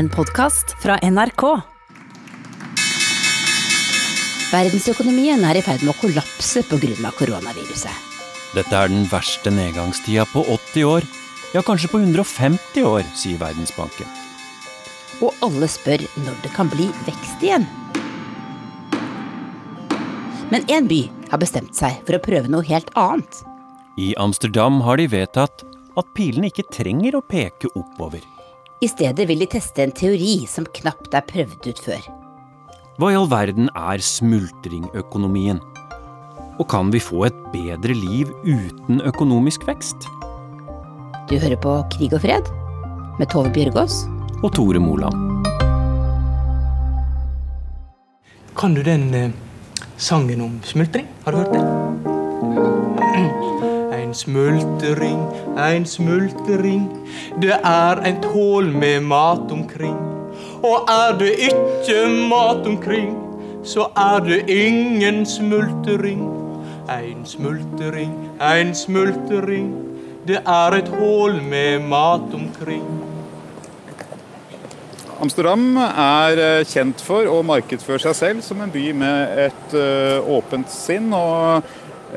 En podkast fra NRK. Verdensøkonomien er i ferd med å kollapse pga. koronaviruset. Dette er den verste nedgangstida på 80 år. Ja, kanskje på 150 år, sier Verdensbanken. Og alle spør når det kan bli vekst igjen. Men én by har bestemt seg for å prøve noe helt annet. I Amsterdam har de vedtatt at pilene ikke trenger å peke oppover. I stedet vil de teste en teori som knapt er prøvd ut før. Hva i all verden er smultringøkonomien? Og kan vi få et bedre liv uten økonomisk vekst? Du hører på Krig og fred med Tove Bjørgaas. Og Tore Moland. Kan du den eh, sangen om smultring? Har du hørt den? En smultring, en smultring, det er et hål med mat omkring. Og er det ikke mat omkring, så er det ingen smultring. En smultring, en smultring, det er et hull med mat omkring. Amsterdam er eh, kjent for å markedsføre seg selv som en by med et eh, åpent sinn og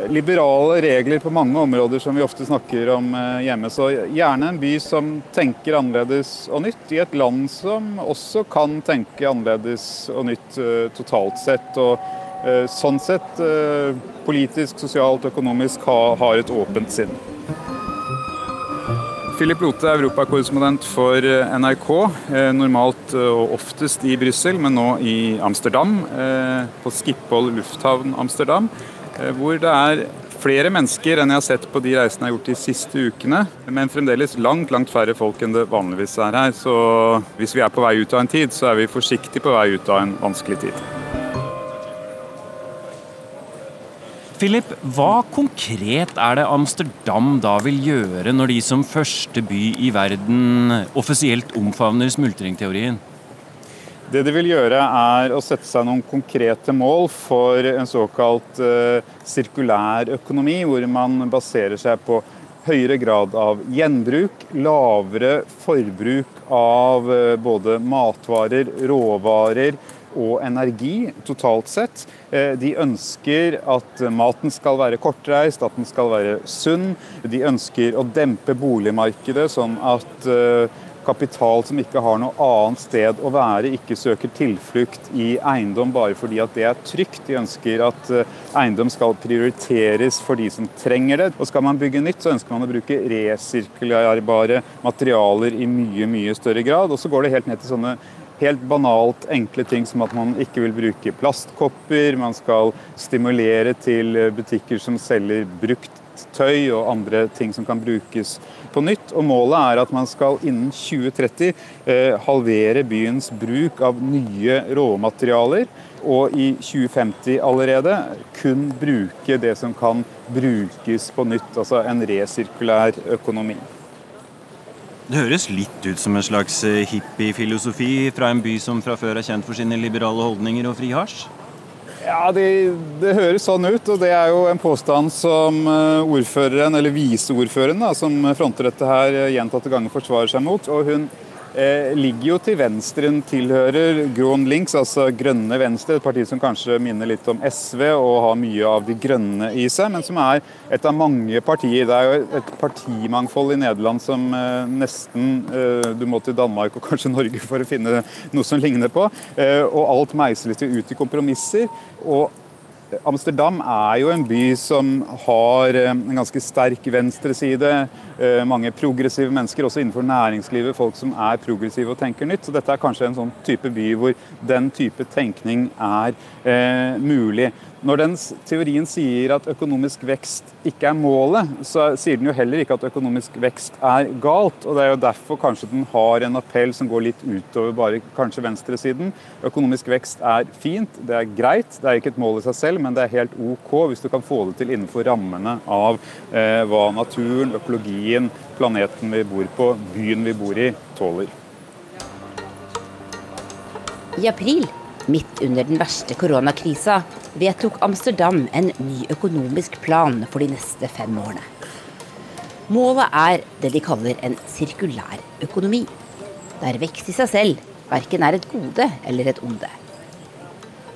liberale regler på mange områder som vi ofte snakker om eh, hjemme. Så gjerne en by som tenker annerledes og nytt, i et land som også kan tenke annerledes og nytt totalt sett. Og sånn sett politisk, sosialt, økonomisk har et åpent sinn. Philip Lote europakorrespondent for eh, NRK. Eh, normalt eh, og oftest i Brussel, men nå i Amsterdam. På Schiphol lufthavn Amsterdam. Hvor det er flere mennesker enn jeg har sett på de reisene jeg har gjort de siste ukene. Men fremdeles langt langt færre folk enn det vanligvis er her. Så hvis vi er på vei ut av en tid, så er vi forsiktig på vei ut av en vanskelig tid. Philip, hva konkret er det Amsterdam da vil gjøre når de som første by i verden offisielt omfavner smultringteorien? Det de vil gjøre, er å sette seg noen konkrete mål for en såkalt uh, sirkulær økonomi, hvor man baserer seg på høyere grad av gjenbruk, lavere forbruk av uh, både matvarer, råvarer, og energi totalt sett. Eh, de ønsker at maten skal være kortreist, at den skal være sunn. De ønsker å dempe boligmarkedet, sånn at eh, kapital som ikke har noe annet sted å være, ikke søker tilflukt i eiendom bare fordi at det er trygt. De ønsker at eh, eiendom skal prioriteres for de som trenger det. Og skal man bygge nytt, så ønsker man å bruke resirkulerbare materialer i mye, mye større grad. Og så går det helt ned til sånne helt banalt enkle ting som at man ikke vil bruke plastkopper. Man skal stimulere til butikker som selger brukt tøy og andre ting som kan brukes på nytt. Og målet er at man skal innen 2030 eh, halvere byens bruk av nye råmaterialer. Og i 2050 allerede kun bruke det som kan brukes på nytt. Altså en resirkulær økonomi. Det høres litt ut som en slags eh, hippiefilosofi fra en by som fra før er kjent for sine liberale holdninger og fri hasj? Ja, det, det, høres sånn ut, og det er jo en påstand som eh, ordføreren, eller viseordføreren, som fronter dette her eh, gjentatte ganger forsvarer seg mot. og hun ligger jo til venstre. Den tilhører Grønn Links, altså Grønne Venstre, et parti som kanskje minner litt om SV og har mye av de grønne i seg, men som er et av mange partier. Det er jo et partimangfold i Nederland som eh, nesten eh, Du må til Danmark og kanskje Norge for å finne noe som ligner på. Eh, og alt meisles jo ut i kompromisser. og Amsterdam er jo en by som har eh, en ganske sterk venstreside. Eh, mange progressive mennesker, også innenfor næringslivet. Folk som er progressive og tenker nytt. Så dette er kanskje en sånn type by hvor den type tenkning er eh, mulig. Når den teorien sier at økonomisk vekst ikke er målet, så sier den jo heller ikke at økonomisk vekst er galt. og Det er jo derfor kanskje den har en appell som går litt utover bare kanskje venstresiden. Økonomisk vekst er fint, det er greit, det er ikke et mål i seg selv, men det er helt OK hvis du kan få det til innenfor rammene av eh, hva naturen, økologien, planeten vi bor på, byen vi bor i, tåler. I april Midt under den verste koronakrisa vedtok Amsterdam en ny økonomisk plan for de neste fem årene. Målet er det de kaller en sirkulær økonomi, der vekst i seg selv verken er et gode eller et onde.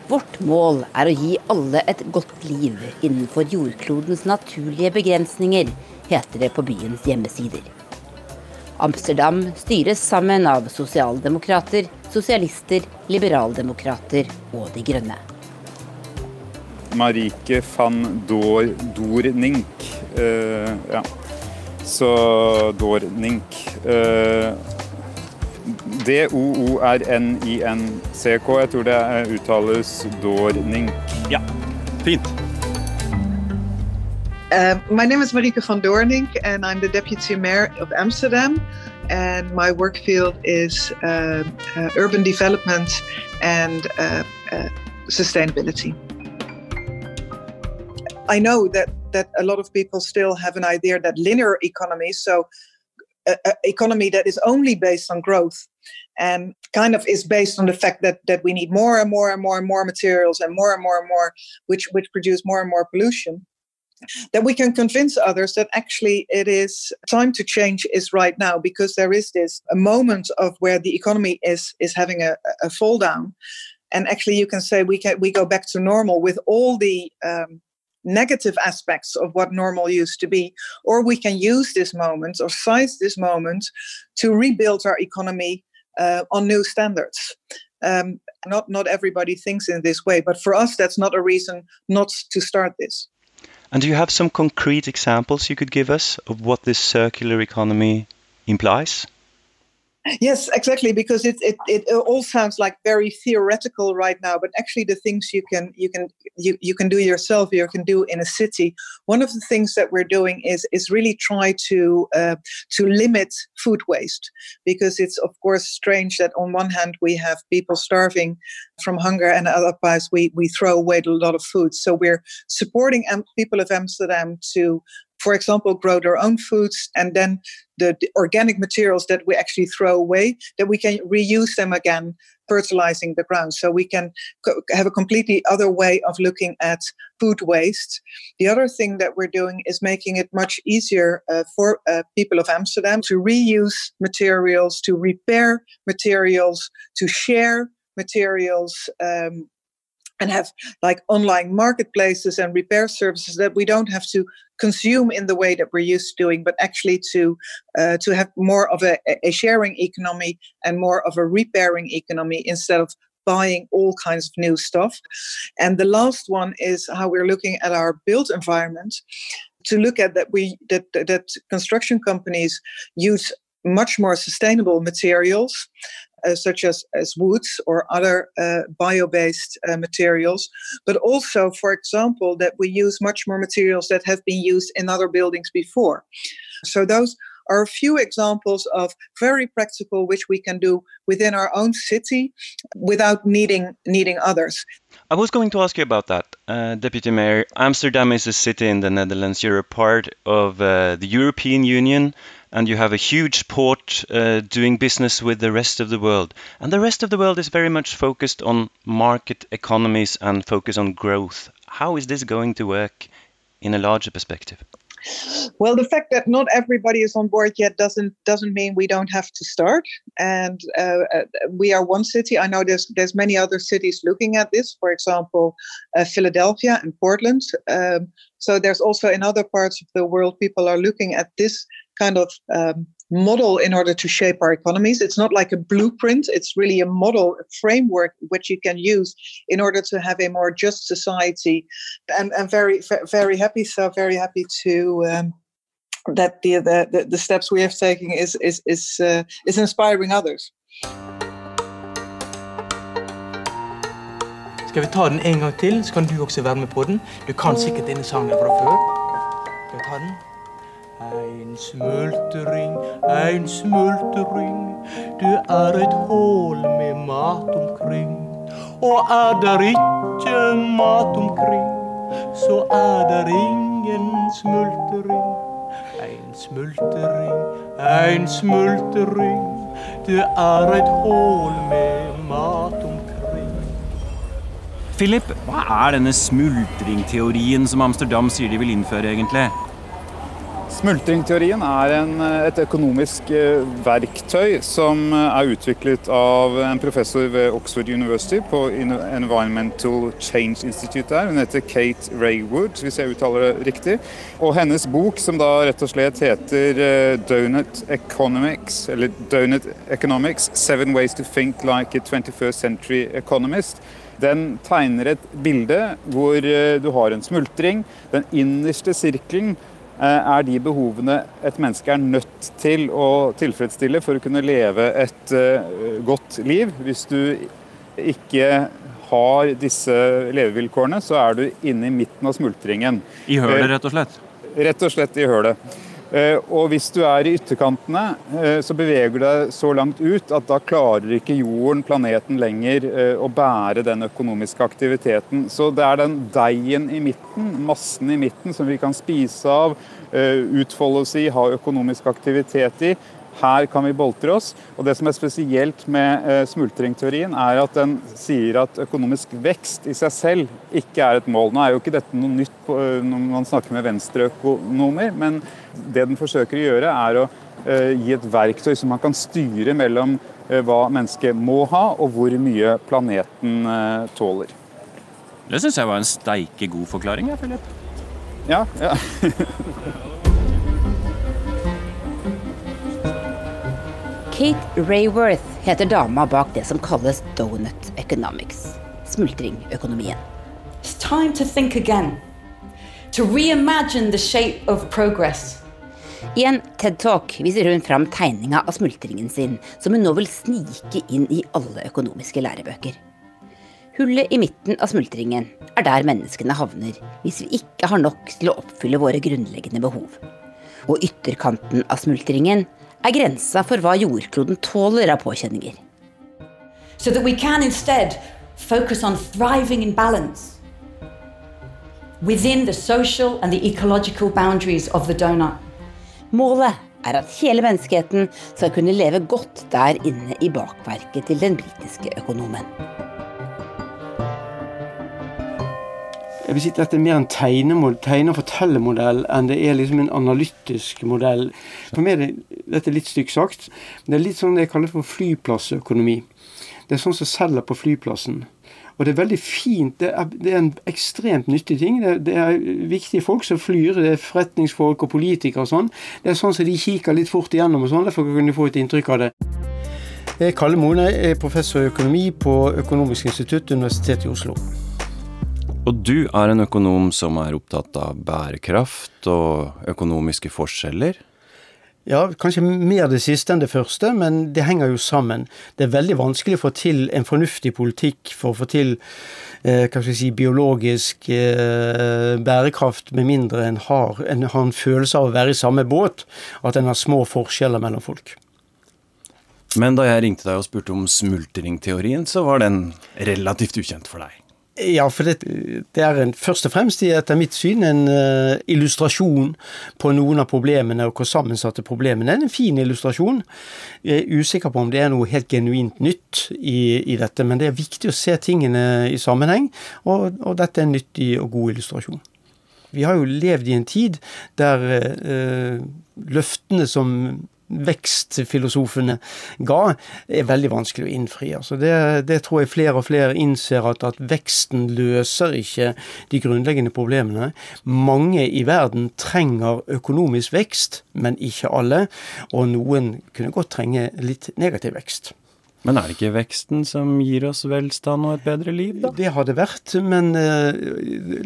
Vårt mål er å gi alle et godt liv innenfor jordklodens naturlige begrensninger, heter det på byens hjemmesider. Amsterdam styres sammen av sosialdemokrater, sosialister, liberaldemokrater og De grønne. Marike van Dor, Dornink. Uh, ja. Så Dornink. Uh, D-o-o-r-n-i-n-c-k. Jeg tror det uttales Dornink. Ja, fint. Uh, my name is Marike van Doornink, and I'm the deputy mayor of Amsterdam. And my work field is uh, uh, urban development and uh, uh, sustainability. I know that that a lot of people still have an idea that linear economy, so a economy that is only based on growth and kind of is based on the fact that that we need more and more and more and more materials and more and more and more which which produce more and more pollution that we can convince others that actually it is time to change is right now because there is this a moment of where the economy is is having a, a fall down. And actually you can say we can we go back to normal with all the um, negative aspects of what normal used to be or we can use this moment or size this moment to rebuild our economy uh, on new standards. Um, not not everybody thinks in this way but for us that's not a reason not to start this and do you have some concrete examples you could give us of what this circular economy implies? Yes, exactly, because it, it, it all sounds like very theoretical right now, but actually the things you can you can you, you can do yourself, you can do in a city. One of the things that we're doing is is really try to uh, to limit food waste, because it's of course strange that on one hand we have people starving from hunger, and otherwise we we throw away a lot of food. So we're supporting people of Amsterdam to for example, grow their own foods, and then the, the, organic materials that we actually throw away, that we can reuse them again, fertilizing the ground. So we can co- have a completely other way of looking at food waste. The other thing that we're doing is making it much easier uh, for uh, people of Amsterdam to reuse materials, to repair materials, to share materials. Um, and have like online marketplaces and repair services that we don't have to consume in the way that we're used to doing, but actually to uh, to have more of a, a sharing economy and more of a repairing economy instead of buying all kinds of new stuff. And the last one is how we're looking at our built environment to look at that we that that construction companies use much more sustainable materials uh, such as, as woods or other uh, bio-based uh, materials, but also, for example, that we use much more materials that have been used in other buildings before. So those are a few examples of very practical which we can do within our own city without needing needing others. I was going to ask you about that, uh, Deputy Mayor. Amsterdam is a city in the Netherlands. You're a part of uh, the European Union and you have a huge port uh, doing business with the rest of the world. And the rest of the world is very much focused on market economies and focus on growth. How is this going to work in a larger perspective? Well, the fact that not everybody is on board yet doesn't doesn't mean we don't have to start. And uh, uh we are one city. I know there's there's many other cities looking at this. For example, uh, Philadelphia and Portland. Um, so there's also in other parts of the world people are looking at this kind of um, model in order to shape our economies. It's not like a blueprint, it's really a model, a framework which you can use in order to have a more just society. And I'm very, very happy, so very happy to. Um, that the, the the steps we have taken is is is uh, is inspiring others. Skal vi ta den en gang til, så du også være med på den. Du kan sikkert denne sangen fra før. Skal vi ta den? Ein smultring, ein smultring, det er et hål med mat omkring. Og er der ikke mat omkring, så er der ingen smultring. Ein smultring, ein smultring, det er et hål med mat omkring. Philip, hva er denne smultringteorien som Amsterdam sier de vil innføre, egentlig? Smultringteorien er en, et økonomisk eh, verktøy som eh, er utviklet av en professor ved Oxford University på Environmental Change Institute der. Hun heter Kate Raywood, hvis jeg uttaler det riktig. Og hennes bok, som da rett og slett heter eh, Donut Economics, eller Donut Economics, Seven Ways to Think Like a 21st Century Economist, den tegner et bilde hvor du har en smultring. Den innerste sirkelen er de behovene et menneske er nødt til å tilfredsstille for å kunne leve et eh, godt liv. Hvis du ikke har disse levevilkårene, så er du inne i midten av smultringen. I hølet, rett og slett? Rett og slett i hølet. Eh, og hvis du er i ytterkantene, eh, så beveger du deg så langt ut at da klarer ikke jorden, planeten, lenger eh, å bære den økonomiske aktiviteten. Så det er den deigen i midten, massen i midten, som vi kan spise av, utfolde oss i, ha økonomisk aktivitet i, her kan vi boltre oss. Og Det som er spesielt med eh, smultringteorien, er at den sier at økonomisk vekst i seg selv ikke er et mål. Nå er jo ikke dette noe nytt på, eh, når man snakker med venstreøkonomer, men det den forsøker å gjøre, er å eh, gi et verktøy som man kan styre mellom hva mennesket må ha, og hvor mye planeten tåler. Det syns jeg var en steike god forklaring. Philip. Ja, ja. Kate Rayworth heter dama bak det som kalles donut economics, smultringøkonomien. It's time to think again. To reimagine the shape of progress. I en TED-talk viser hun fram tegninga av smultringen sin, som hun nå vil snike inn i alle økonomiske lærebøker. Hullet i midten av smultringen er der menneskene havner hvis vi ikke har nok til å oppfylle våre grunnleggende behov. Og ytterkanten av smultringen er grensa for hva jordkloden tåler av påkjenninger. So that we can instead focus on thriving in balance within the social and the ecological boundaries of the donut. Målet er at hele menneskeheten skal kunne leve godt der inne i bakverket til den britiske økonomen. Jeg vil si at Dette er mer en tegne- og fortellermodell enn det er liksom en analytisk modell. For meg er dette er litt stygt sagt. Det er litt sånn det jeg kaller for flyplassøkonomi. Det er sånn som selger på flyplassen. Og det er veldig fint. Det er, det er en ekstremt nyttig ting. Det, det, er viktige folk som flyr. Det er forretningsfolk og politikere og sånn. Det er sånn som de kikker litt fort igjennom og sånn. Derfor kan de få et inntrykk av det. Jeg er Kalle Mone, er professor i økonomi på Økonomisk institutt, Universitetet i Oslo. Og du er en økonom som er opptatt av bærekraft og økonomiske forskjeller? Ja, kanskje mer det siste enn det første, men det henger jo sammen. Det er veldig vanskelig å få til en fornuftig politikk for å få til eh, hva skal si, biologisk eh, bærekraft med mindre en har, en har en følelse av å være i samme båt, at en har små forskjeller mellom folk. Men da jeg ringte deg og spurte om smultringteorien, så var den relativt ukjent for deg? Ja, for det, det er en, først og fremst etter mitt syn en uh, illustrasjon på noen av problemene og hvor sammensatte problemene er. En fin illustrasjon. Jeg er usikker på om det er noe helt genuint nytt i, i dette, men det er viktig å se tingene i sammenheng, og, og dette er en nyttig og god illustrasjon. Vi har jo levd i en tid der uh, løftene som vekstfilosofene ga, er veldig vanskelig å innfri. Altså det, det, tror jeg flere og flere innser, at, at, veksten løser ikke de grunnleggende problemene. Mange i verden trenger økonomisk vekst, men ikke alle. Og noen kunne godt trenge litt negativ vekst. Men er det ikke veksten som gir oss velstand og et bedre liv, da? Det har det vært, men uh,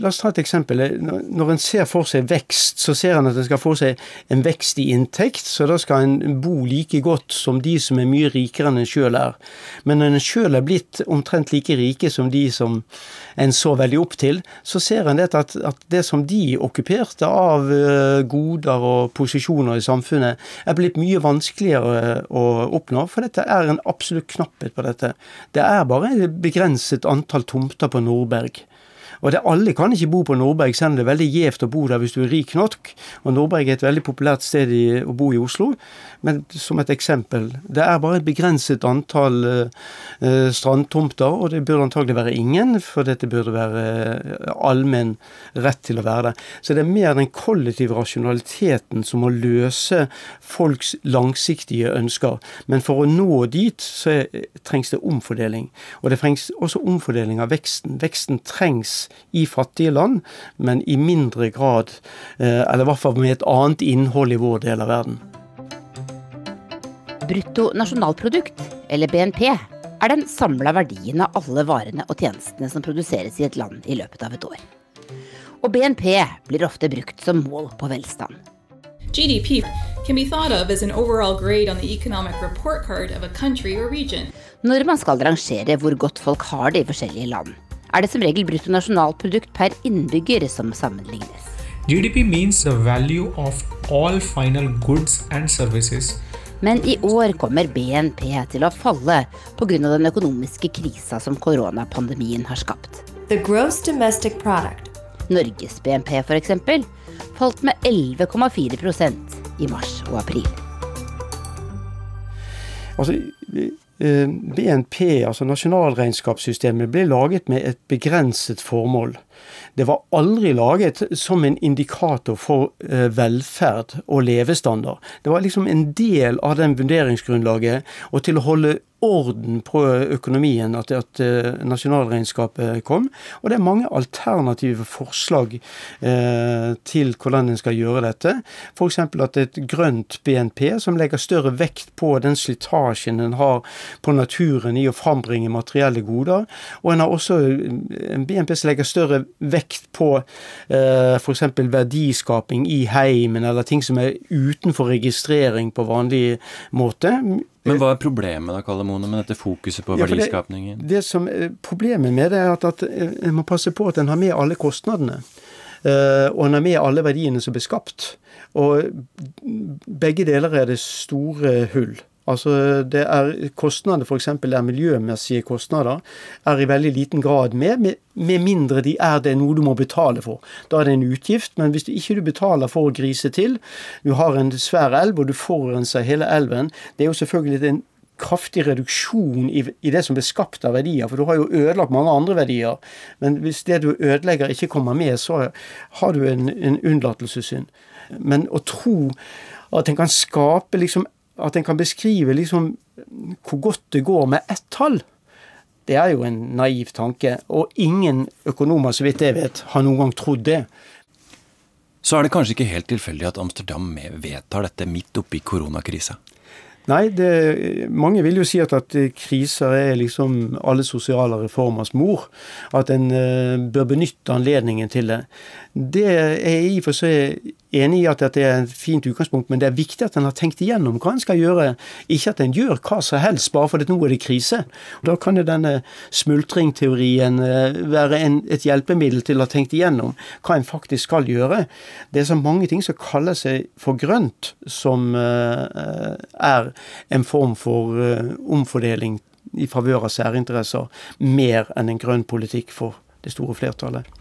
la oss ta et eksempel. Når en ser for seg vekst, så ser en at en skal få seg en vekst i inntekt, så da skal en bo like godt som de som er mye rikere enn en sjøl er. Men når en sjøl er blitt omtrent like rike som de som en så veldig opp til, så ser en at, at det som de okkuperte av uh, goder og posisjoner i samfunnet, er blitt mye vanskeligere å oppnå, for dette er en absolutt knapphet på dette. Det er bare et begrenset antall tomter på Nordberg. Og det alle kan ikke bo på Nordberg, selv om det er veldig gjevt å bo der hvis du er rik nok. Og Nordberg er et veldig populært sted i, å bo i Oslo. Men som et eksempel, det er bare et begrenset antall uh, strandtomter, og det burde antagelig være ingen, for dette burde være uh, allmenn rett til å være der. Så det er mer den kollektive rasjonaliteten som må løse folks langsiktige ønsker. Men for å nå dit, så er, trengs det omfordeling. Og det trengs også omfordeling av veksten. Veksten trengs i fattige land, men i mindre grad, uh, eller i hvert fall med et annet innhold i vår del av verden. Brutto nasjonalprodukt, eller BNP, er den samla verdien av alle varene og tjenestene som produseres i et land i løpet av et år. Og BNP blir ofte brukt som mål på velstand. GDP can be thought of as an overall grade on the economic report card of a country or region. Når man skal rangere hvor godt folk har det i forskjellige land, er det som regel bruttonasjonalprodukt per innbygger som sammenlignes. GDP means the value of all final goods and services men i år kommer BNP til å falle pga. den økonomiske krisa som koronapandemien har skapt. Norges BNP f.eks. falt med 11,4% i mars og april. Altså, BNP, altså nasjonalregnskapssystemet, ble laget med et begrenset formål. Det var aldri laget som en indikator for eh, velferd og levestandard. Det var liksom en del av den vurderingsgrunnlaget. Og til å holde orden på økonomien at, at eh, nasjonalregnskapet kom. Og det er mange alternative forslag eh, til hvordan en skal gjøre dette. F.eks. at et grønt BNP som legger større vekt på den slitasjen en har på naturen i å frambringe materielle goder. Og en har også en BNP som legger større vekt på eh, f.eks. verdiskaping i heimen, eller ting som er utenfor registrering på vanlig måte. Men hva er problemet da, Kalle Mone, med dette fokuset på ja, verdiskapningen? Det, det, som Problemet med det er at, at en må passe på at en har med alle kostnadene. Uh, og en har med alle verdiene som blir skapt. Og begge deler er det store hull. Altså det er Kostnader, f.eks. er miljømessige kostnader, er i veldig liten grad med, med, mindre de er det noe du må betale for. Da er det en utgift, men hvis du ikke betaler for å grise til, du har en svær elv og du forurenser hele elven, det er jo selvfølgelig en kraftig reduksjon i, i, det som blir skapt av verdier, for du har jo ødelagt mange andre verdier. Men hvis det du ødelegger ikke kommer med, så har du en, en unnlatelsessynd. Men å tro at en kan skape liksom at en kan beskrive liksom hvor godt det går med ett tall, det er jo en naiv tanke. Og ingen økonomer, så vidt jeg vet, har noen gang trodd det. Så er det kanskje ikke helt tilfeldig at Amsterdam vedtar dette midt oppi koronakrisa? Nei, det, mange vil jo si at, at kriser er liksom alle sosiale reformers mor. At en uh, bør benytte anledningen til det. Det er i og for seg enig i at dette er et fint utgangspunkt, men det er viktig at en har tenkt igjennom hva en skal gjøre. Ikke at en gjør hva som helst bare fordi nå er det krise. Da kan jo denne smultringteorien uh, være en, et hjelpemiddel til å ha tenkt igjennom hva en faktisk skal gjøre. Det er så mange ting som kaller seg for grønt, som uh, er en form for uh, omfordeling i favør av særinteresser, mer enn en grønn politikk for det store flertallet.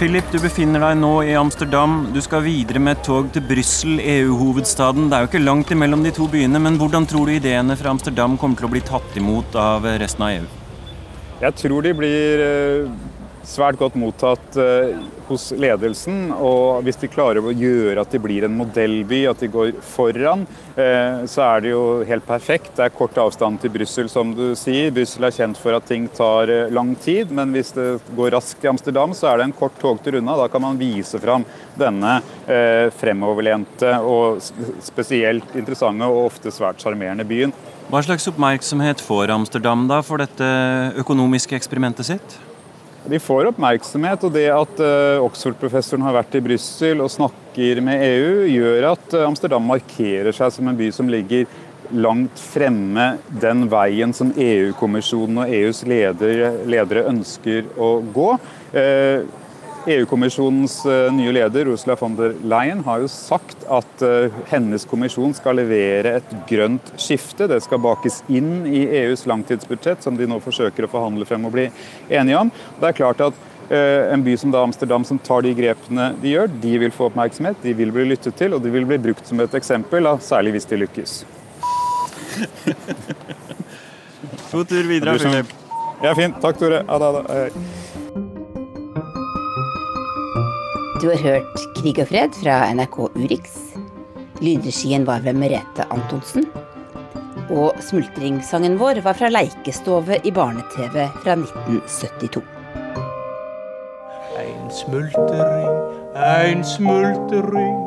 Philip, du befinner deg nå i Amsterdam. Du skal videre med et tog til Brussel, EU-hovedstaden. Det er jo ikke langt imellom de to byene, men hvordan tror du ideene fra Amsterdam kommer til å bli tatt imot av resten av EU? Jeg tror de blir eh, svært godt mottatt eh, hos ledelsen. Og hvis de klarer å gjøre at de blir en modellby, at de går foran, eh, så er det jo helt perfekt. Det er kort avstand til Brussel, som du sier. Brussel er kjent for at ting tar eh, lang tid, men hvis det går raskt i Amsterdam, så er det en kort togtur unna. Da kan man vise fram denne fremoverlente og spesielt interessante og ofte svært sjarmerende byen. Hva slags oppmerksomhet får Amsterdam da for dette økonomiske eksperimentet sitt? De får oppmerksomhet, og det at uh, Oxford-professoren har vært i Brussel og snakker med EU, gjør at uh, Amsterdam markerer seg som en by som ligger langt fremme den veien som EU-kommisjonen og EUs ledere, ledere ønsker å gå. Uh, EU-kommisjonens eh, nye leder Ursula von der Leyen har jo sagt at eh, hennes kommisjon skal levere et grønt skifte. Det skal bakes inn i EUs langtidsbudsjett, som de nå forsøker å forhandle frem og bli enige om. Det er klart at eh, en by som da Amsterdam som tar de grepene de gjør, de vil få oppmerksomhet, de vil bli lyttet til, og de vil bli brukt som et eksempel, særlig hvis de lykkes. God tur videre, Filip. Ja, fint. Takk, Tore. Ha det. Du har hørt Krig og fred fra NRK Urix. Lydregien var ved Merete Antonsen. Og smultringssangen vår var fra Leikestove i barne-TV fra 1972. En smultring, en smultring,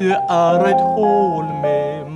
det er et hål med